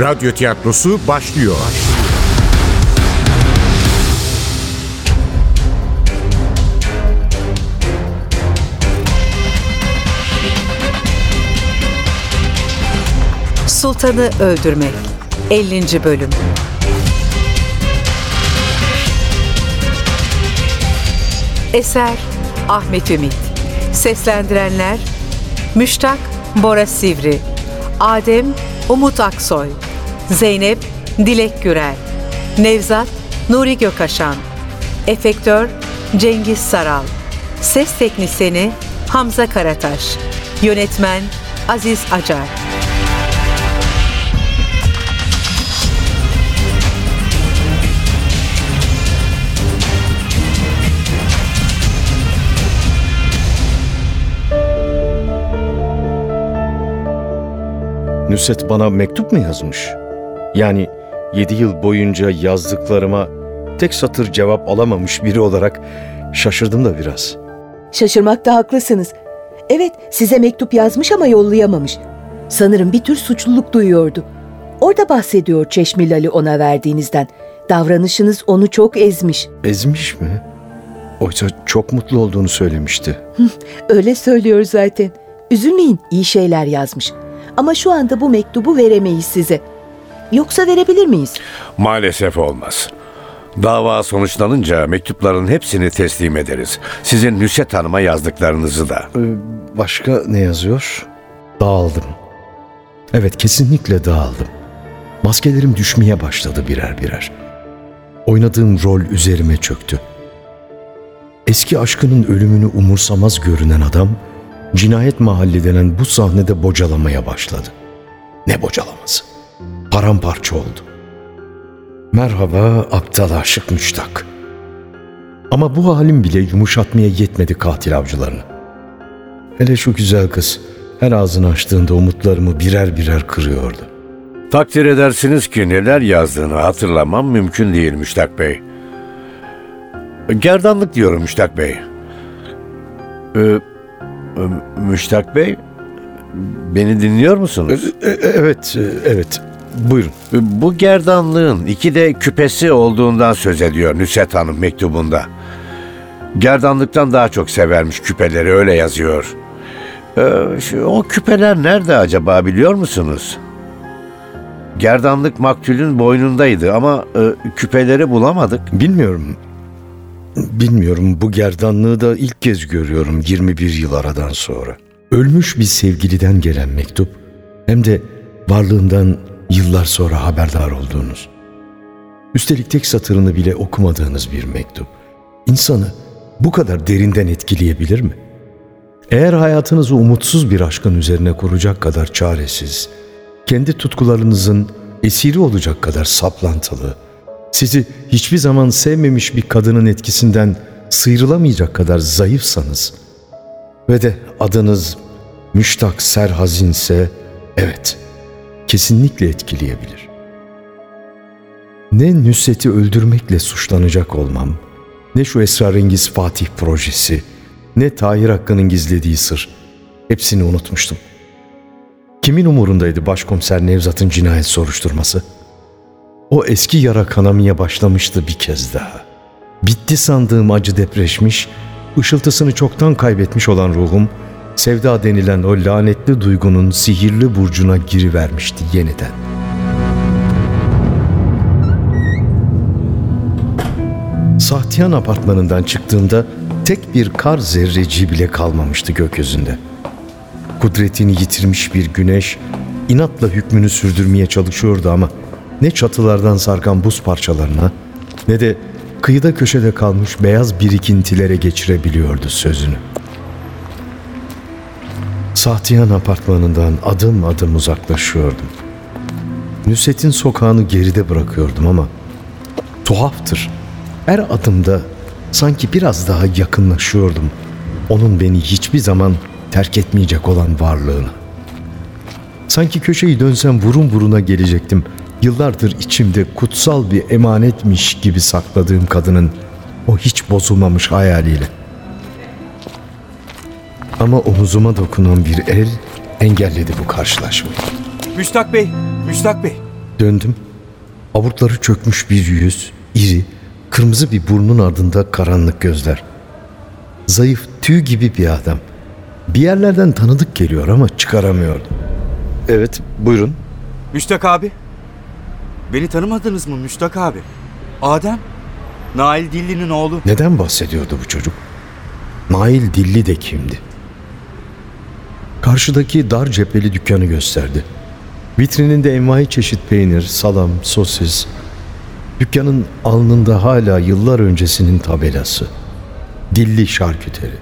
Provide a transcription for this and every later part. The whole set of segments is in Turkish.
Radyo tiyatrosu başlıyor. Sultanı Öldürmek 50. Bölüm Eser Ahmet Ümit Seslendirenler Müştak Bora Sivri Adem Umut Aksoy Zeynep Dilek Gürel Nevzat Nuri Gökaşan Efektör Cengiz Saral Ses Teknisini Hamza Karataş Yönetmen Aziz Acar Nusret bana mektup mu yazmış? Yani yedi yıl boyunca yazdıklarıma tek satır cevap alamamış biri olarak şaşırdım da biraz. Şaşırmakta haklısınız. Evet, size mektup yazmış ama yollayamamış. Sanırım bir tür suçluluk duyuyordu. Orada bahsediyor Çeşmil Ali ona verdiğinizden. Davranışınız onu çok ezmiş. Ezmiş mi? Oysa çok mutlu olduğunu söylemişti. Öyle söylüyor zaten. Üzülmeyin, iyi şeyler yazmış. Ama şu anda bu mektubu veremeyiz size. Yoksa verebilir miyiz? Maalesef olmaz. Dava sonuçlanınca mektupların hepsini teslim ederiz. Sizin Nüset Hanım'a yazdıklarınızı da. Ee, başka ne yazıyor? Dağıldım. Evet kesinlikle dağıldım. Maskelerim düşmeye başladı birer birer. Oynadığım rol üzerime çöktü. Eski aşkının ölümünü umursamaz görünen adam, cinayet mahalli denen bu sahnede bocalamaya başladı. Ne bocalaması? Paramparça oldu. Merhaba aptal aşık müştak. Ama bu halim bile yumuşatmaya yetmedi katil avcılarını. Hele şu güzel kız her ağzını açtığında umutlarımı birer birer kırıyordu. Takdir edersiniz ki neler yazdığını hatırlamam mümkün değil Müştak Bey. Gerdanlık diyorum Müştak Bey. Ee, e, Müştak Bey, beni dinliyor musunuz? E- e- Evet, evet. Buyurun. Bu gerdanlığın iki de küpesi olduğundan söz ediyor Nüset Hanım mektubunda. Gerdanlıktan daha çok severmiş küpeleri öyle yazıyor. Ee, şu, o küpeler nerede acaba biliyor musunuz? Gerdanlık maktulün boynundaydı ama e, küpeleri bulamadık. Bilmiyorum. Bilmiyorum bu gerdanlığı da ilk kez görüyorum 21 yıl aradan sonra. Ölmüş bir sevgiliden gelen mektup hem de varlığından yıllar sonra haberdar olduğunuz. Üstelik tek satırını bile okumadığınız bir mektup. İnsanı bu kadar derinden etkileyebilir mi? Eğer hayatınızı umutsuz bir aşkın üzerine kuracak kadar çaresiz, kendi tutkularınızın esiri olacak kadar saplantılı, sizi hiçbir zaman sevmemiş bir kadının etkisinden sıyrılamayacak kadar zayıfsanız ve de adınız Müştak Serhazinse evet kesinlikle etkileyebilir. Ne Nusret'i öldürmekle suçlanacak olmam, ne şu esrarengiz Fatih projesi, ne Tahir Hakkı'nın gizlediği sır. Hepsini unutmuştum. Kimin umurundaydı başkomiser Nevzat'ın cinayet soruşturması? O eski yara kanamaya başlamıştı bir kez daha. Bitti sandığım acı depreşmiş, ışıltısını çoktan kaybetmiş olan ruhum, sevda denilen o lanetli duygunun sihirli burcuna girivermişti yeniden. Sahtiyan apartmanından çıktığımda tek bir kar zerreci bile kalmamıştı gökyüzünde. Kudretini yitirmiş bir güneş inatla hükmünü sürdürmeye çalışıyordu ama ne çatılardan sarkan buz parçalarına ne de kıyıda köşede kalmış beyaz birikintilere geçirebiliyordu sözünü. Sahtiyan apartmanından adım adım uzaklaşıyordum. Nusret'in sokağını geride bırakıyordum ama tuhaftır. Her adımda sanki biraz daha yakınlaşıyordum. Onun beni hiçbir zaman terk etmeyecek olan varlığına. Sanki köşeyi dönsem burun buruna gelecektim. Yıllardır içimde kutsal bir emanetmiş gibi sakladığım kadının o hiç bozulmamış hayaliyle. Ama omuzuma dokunan bir el engelledi bu karşılaşmayı. Müştak Bey, Müştak Bey. Döndüm. Aburtları çökmüş bir yüz, iri, kırmızı bir burnun ardında karanlık gözler. Zayıf, tüy gibi bir adam. Bir yerlerden tanıdık geliyor ama çıkaramıyordum. Evet, buyurun. Müştak abi. Beni tanımadınız mı Müştak abi? Adem. Nail Dilli'nin oğlu. Neden bahsediyordu bu çocuk? Nail Dilli de kimdi? Karşıdaki dar cepheli dükkanı gösterdi. Vitrininde envai çeşit peynir, salam, sosis. Dükkanın alnında hala yıllar öncesinin tabelası. Dilli şarküteri.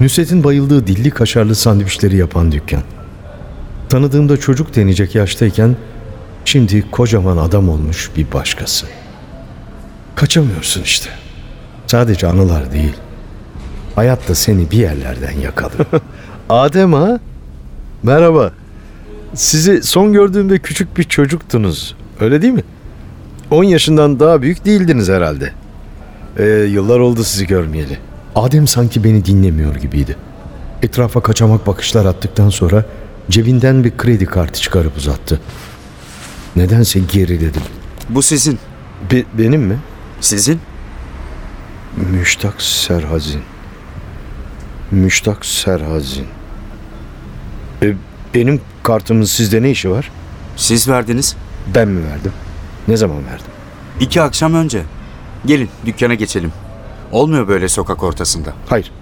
Nusret'in bayıldığı dilli kaşarlı sandviçleri yapan dükkan. Tanıdığımda çocuk denecek yaştayken şimdi kocaman adam olmuş bir başkası. Kaçamıyorsun işte. Sadece anılar değil. Hayat da seni bir yerlerden yakalıyor. Adem ha? Merhaba. Sizi son gördüğümde küçük bir çocuktunuz. Öyle değil mi? 10 yaşından daha büyük değildiniz herhalde. Ee, yıllar oldu sizi görmeyeli. Adem sanki beni dinlemiyor gibiydi. Etrafa kaçamak bakışlar attıktan sonra cebinden bir kredi kartı çıkarıp uzattı. Nedense geriledim. Bu sizin. Be- benim mi? Sizin? Müştak Serhazin. Müştak Serhazin. E, benim kartımın sizde ne işi var? Siz verdiniz. Ben mi verdim? Ne zaman verdim? İki akşam önce. Gelin dükkana geçelim. Olmuyor böyle sokak ortasında. Hayır.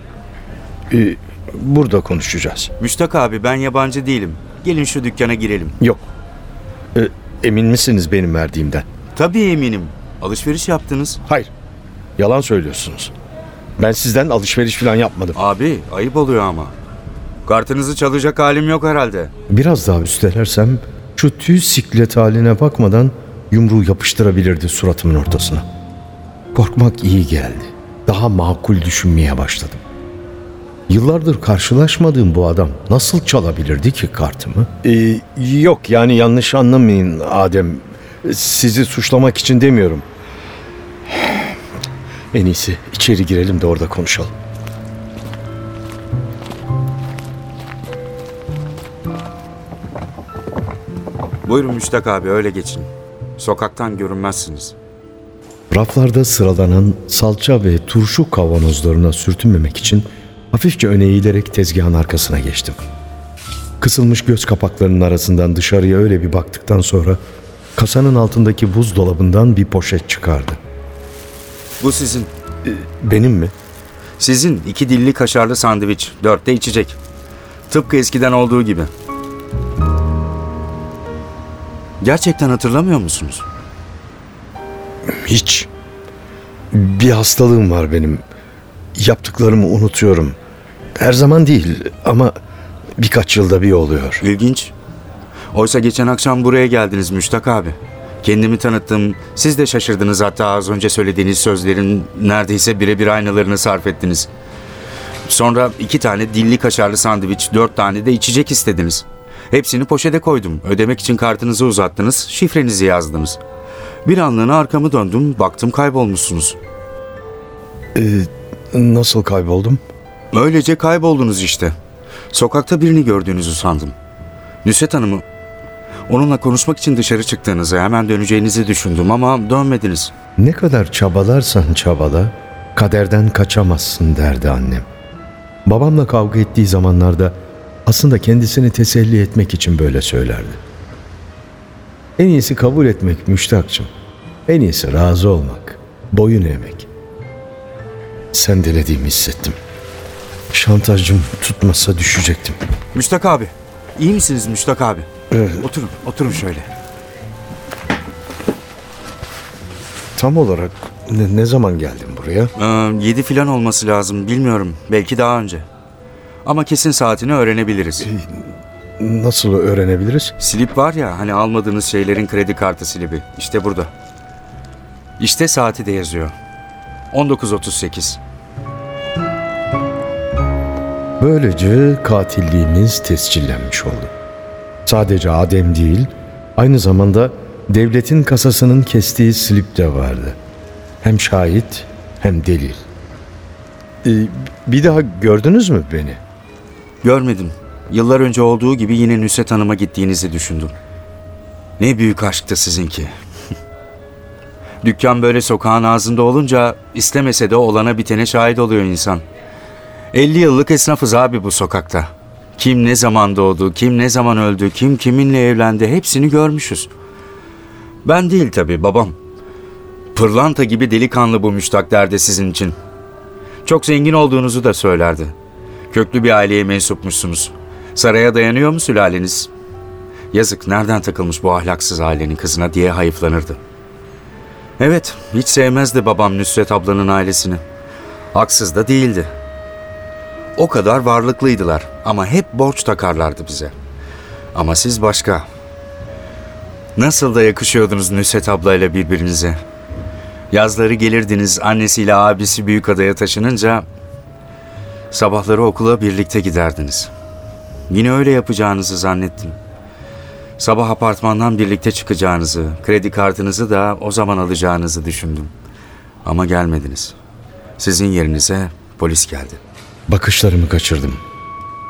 E, burada konuşacağız. Müştak abi ben yabancı değilim. Gelin şu dükkana girelim. Yok. E, emin misiniz benim verdiğimden? Tabii eminim. Alışveriş yaptınız. Hayır. Yalan söylüyorsunuz. Ben sizden alışveriş falan yapmadım. Abi ayıp oluyor ama. Kartınızı çalacak halim yok herhalde. Biraz daha üstelersem şu tüy siklet haline bakmadan yumruğu yapıştırabilirdi suratımın ortasına. Korkmak iyi geldi. Daha makul düşünmeye başladım. Yıllardır karşılaşmadığım bu adam nasıl çalabilirdi ki kartımı? Ee, yok yani yanlış anlamayın Adem. Sizi suçlamak için demiyorum. En iyisi içeri girelim de orada konuşalım. Buyurun Müştak abi öyle geçin. Sokaktan görünmezsiniz. Raflarda sıralanan salça ve turşu kavanozlarına sürtünmemek için hafifçe öne eğilerek tezgahın arkasına geçtim. Kısılmış göz kapaklarının arasından dışarıya öyle bir baktıktan sonra kasanın altındaki buzdolabından bir poşet çıkardı. Bu sizin. Benim mi? Sizin iki dilli kaşarlı sandviç. Dörtte içecek. Tıpkı eskiden olduğu gibi. Gerçekten hatırlamıyor musunuz? Hiç. Bir hastalığım var benim. Yaptıklarımı unutuyorum. Her zaman değil ama birkaç yılda bir oluyor. İlginç. Oysa geçen akşam buraya geldiniz Müştak abi. Kendimi tanıttım. Siz de şaşırdınız hatta az önce söylediğiniz sözlerin neredeyse birebir aynalarını sarf ettiniz. Sonra iki tane dilli kaşarlı sandviç, dört tane de içecek istediniz. Hepsini poşete koydum. Ödemek için kartınızı uzattınız, şifrenizi yazdınız. Bir anlığına arkamı döndüm, baktım kaybolmuşsunuz. Nasıl kayboldum? Öylece kayboldunuz işte. Sokakta birini gördüğünüzü sandım. Nüset Hanım'ı onunla konuşmak için dışarı çıktığınızı, hemen döneceğinizi düşündüm ama dönmediniz. Ne kadar çabalarsan çabala, kaderden kaçamazsın derdi annem. Babamla kavga ettiği zamanlarda aslında kendisini teselli etmek için böyle söylerdi. En iyisi kabul etmek müştakçım. En iyisi razı olmak, boyun eğmek. Sendelediğimi hissettim. Şantajcım tutmasa düşecektim. Müştak abi, iyi misiniz Müştak abi? Evet. Oturun, oturun şöyle. Tam olarak ne, ne zaman geldin buraya? Ee, yedi filan olması lazım, bilmiyorum. Belki daha önce. Ama kesin saatini öğrenebiliriz. Nasıl öğrenebiliriz? Slip var ya, hani almadığınız şeylerin kredi kartı slibi. İşte burada. İşte saati de yazıyor. 19.38. Böylece katilliğimiz tescillenmiş oldu. Sadece Adem değil, aynı zamanda devletin kasasının kestiği slip de vardı. Hem şahit hem delil. Ee, bir daha gördünüz mü beni? Görmedim. Yıllar önce olduğu gibi yine Nusret Hanım'a gittiğinizi düşündüm. Ne büyük aşktı sizinki. Dükkan böyle sokağın ağzında olunca istemese de olana bitene şahit oluyor insan. 50 yıllık esnafız abi bu sokakta. Kim ne zaman doğdu, kim ne zaman öldü, kim kiminle evlendi hepsini görmüşüz. Ben değil tabii babam. Pırlanta gibi delikanlı bu müştak derdi sizin için. Çok zengin olduğunuzu da söylerdi. Köklü bir aileye mensupmuşsunuz. Saraya dayanıyor mu sülaleniz? Yazık nereden takılmış bu ahlaksız ailenin kızına diye hayıflanırdı. Evet, hiç sevmezdi babam Nüsret ablanın ailesini. Haksız da değildi. O kadar varlıklıydılar ama hep borç takarlardı bize. Ama siz başka. Nasıl da yakışıyordunuz Nüsret ablayla birbirinize. Yazları gelirdiniz annesiyle abisi büyük adaya taşınınca sabahları okula birlikte giderdiniz. Yine öyle yapacağınızı zannettim. Sabah apartmandan birlikte çıkacağınızı, kredi kartınızı da o zaman alacağınızı düşündüm. Ama gelmediniz. Sizin yerinize polis geldi. Bakışlarımı kaçırdım.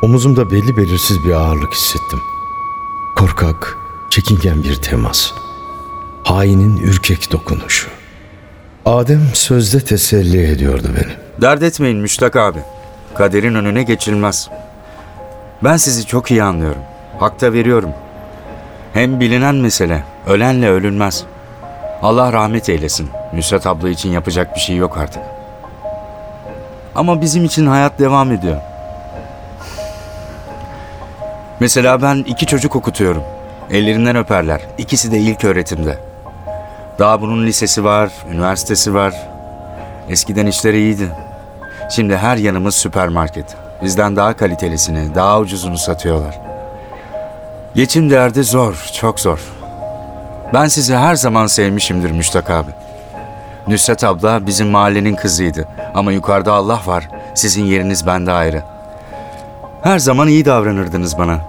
Omuzumda belli belirsiz bir ağırlık hissettim. Korkak, çekingen bir temas. Hainin ürkek dokunuşu. Adem sözde teselli ediyordu beni. Dert etmeyin Müştak abi. Kaderin önüne geçilmez. Ben sizi çok iyi anlıyorum. Hakta veriyorum. Hem bilinen mesele, ölenle ölünmez. Allah rahmet eylesin. Nusret abla için yapacak bir şey yok artık. Ama bizim için hayat devam ediyor. Mesela ben iki çocuk okutuyorum. Ellerinden öperler. İkisi de ilk öğretimde. Daha bunun lisesi var, üniversitesi var. Eskiden işleri iyiydi. Şimdi her yanımız süpermarket. Bizden daha kalitelisini, daha ucuzunu satıyorlar. Geçim derdi zor, çok zor. Ben sizi her zaman sevmişimdir Müştak abi. Nusret abla bizim mahallenin kızıydı. Ama yukarıda Allah var. Sizin yeriniz bende ayrı. Her zaman iyi davranırdınız bana.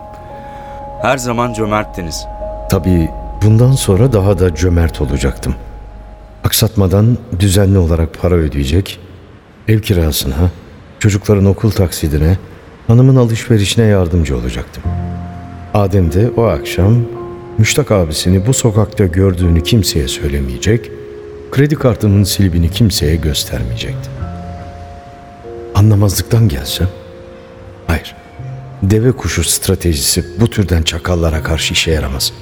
Her zaman cömerttiniz. Tabii bundan sonra daha da cömert olacaktım. Aksatmadan düzenli olarak para ödeyecek, ev kirasına, çocukların okul taksidine, hanımın alışverişine yardımcı olacaktım. Adem de o akşam Müştak abisini bu sokakta gördüğünü kimseye söylemeyecek, kredi kartının silibini kimseye göstermeyecekti. Anlamazlıktan gelsem? Hayır. Deve kuşu stratejisi bu türden çakallara karşı işe yaramaz.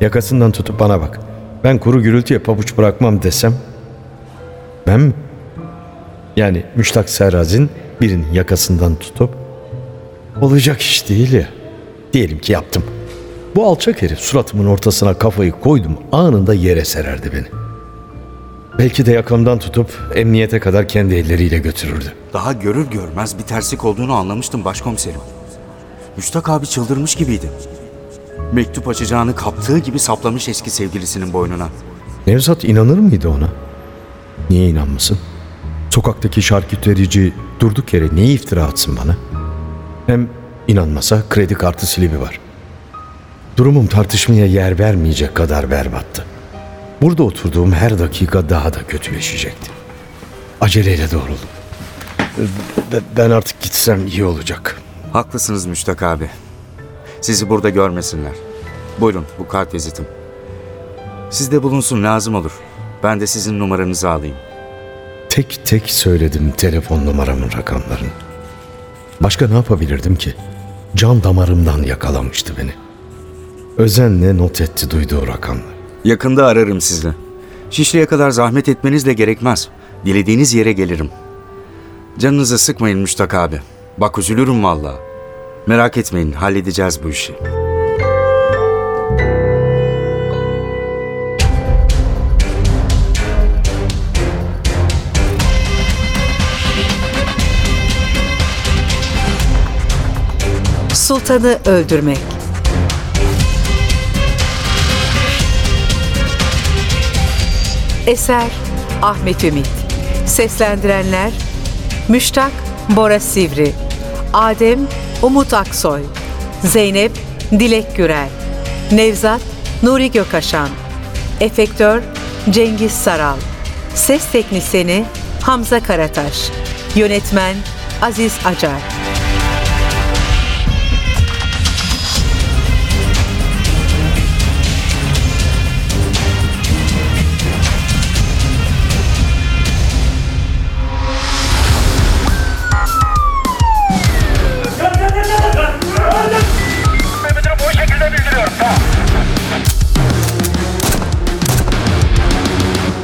Yakasından tutup bana bak. Ben kuru gürültüye pabuç bırakmam desem. Ben mi? Yani Müştak Serraz'in birinin yakasından tutup olacak iş değil ya. Diyelim ki yaptım. Bu alçak herif suratımın ortasına kafayı koydum anında yere sererdi beni. Belki de yakamdan tutup emniyete kadar kendi elleriyle götürürdü. Daha görür görmez bir terslik olduğunu anlamıştım başkomiserim. Müştak abi çıldırmış gibiydi. Mektup açacağını kaptığı gibi saplamış eski sevgilisinin boynuna. Nevzat inanır mıydı ona? Niye inanmasın? Sokaktaki şarküterici durduk yere niye iftira atsın bana? Hem inanmasa kredi kartı silibi var. Durumum tartışmaya yer vermeyecek kadar berbattı. Burada oturduğum her dakika daha da kötüleşecekti. Aceleyle doğruldum. Ben- Ben artık gitsem iyi olacak. Haklısınız Müştak abi. Sizi burada görmesinler. Buyurun bu kart vizitim. Sizde bulunsun lazım olur. Ben de sizin numaranızı alayım. Tek tek söyledim telefon numaramın rakamlarını. Başka ne yapabilirdim ki? Can damarımdan yakalamıştı beni. Özenle not etti duyduğu rakamlar. Yakında ararım sizi. Şişli'ye kadar zahmet etmeniz de gerekmez. Dilediğiniz yere gelirim. Canınızı sıkmayın Müştak abi. Bak üzülürüm valla. Merak etmeyin halledeceğiz bu işi. Sultanı öldürmek. Eser Ahmet Ümit. Seslendirenler Müştak Bora Sivri, Adem Umut Aksoy, Zeynep Dilek Gürel, Nevzat Nuri Gökaşan, Efektör Cengiz Saral, Ses Teknisini Hamza Karataş, Yönetmen Aziz Acar.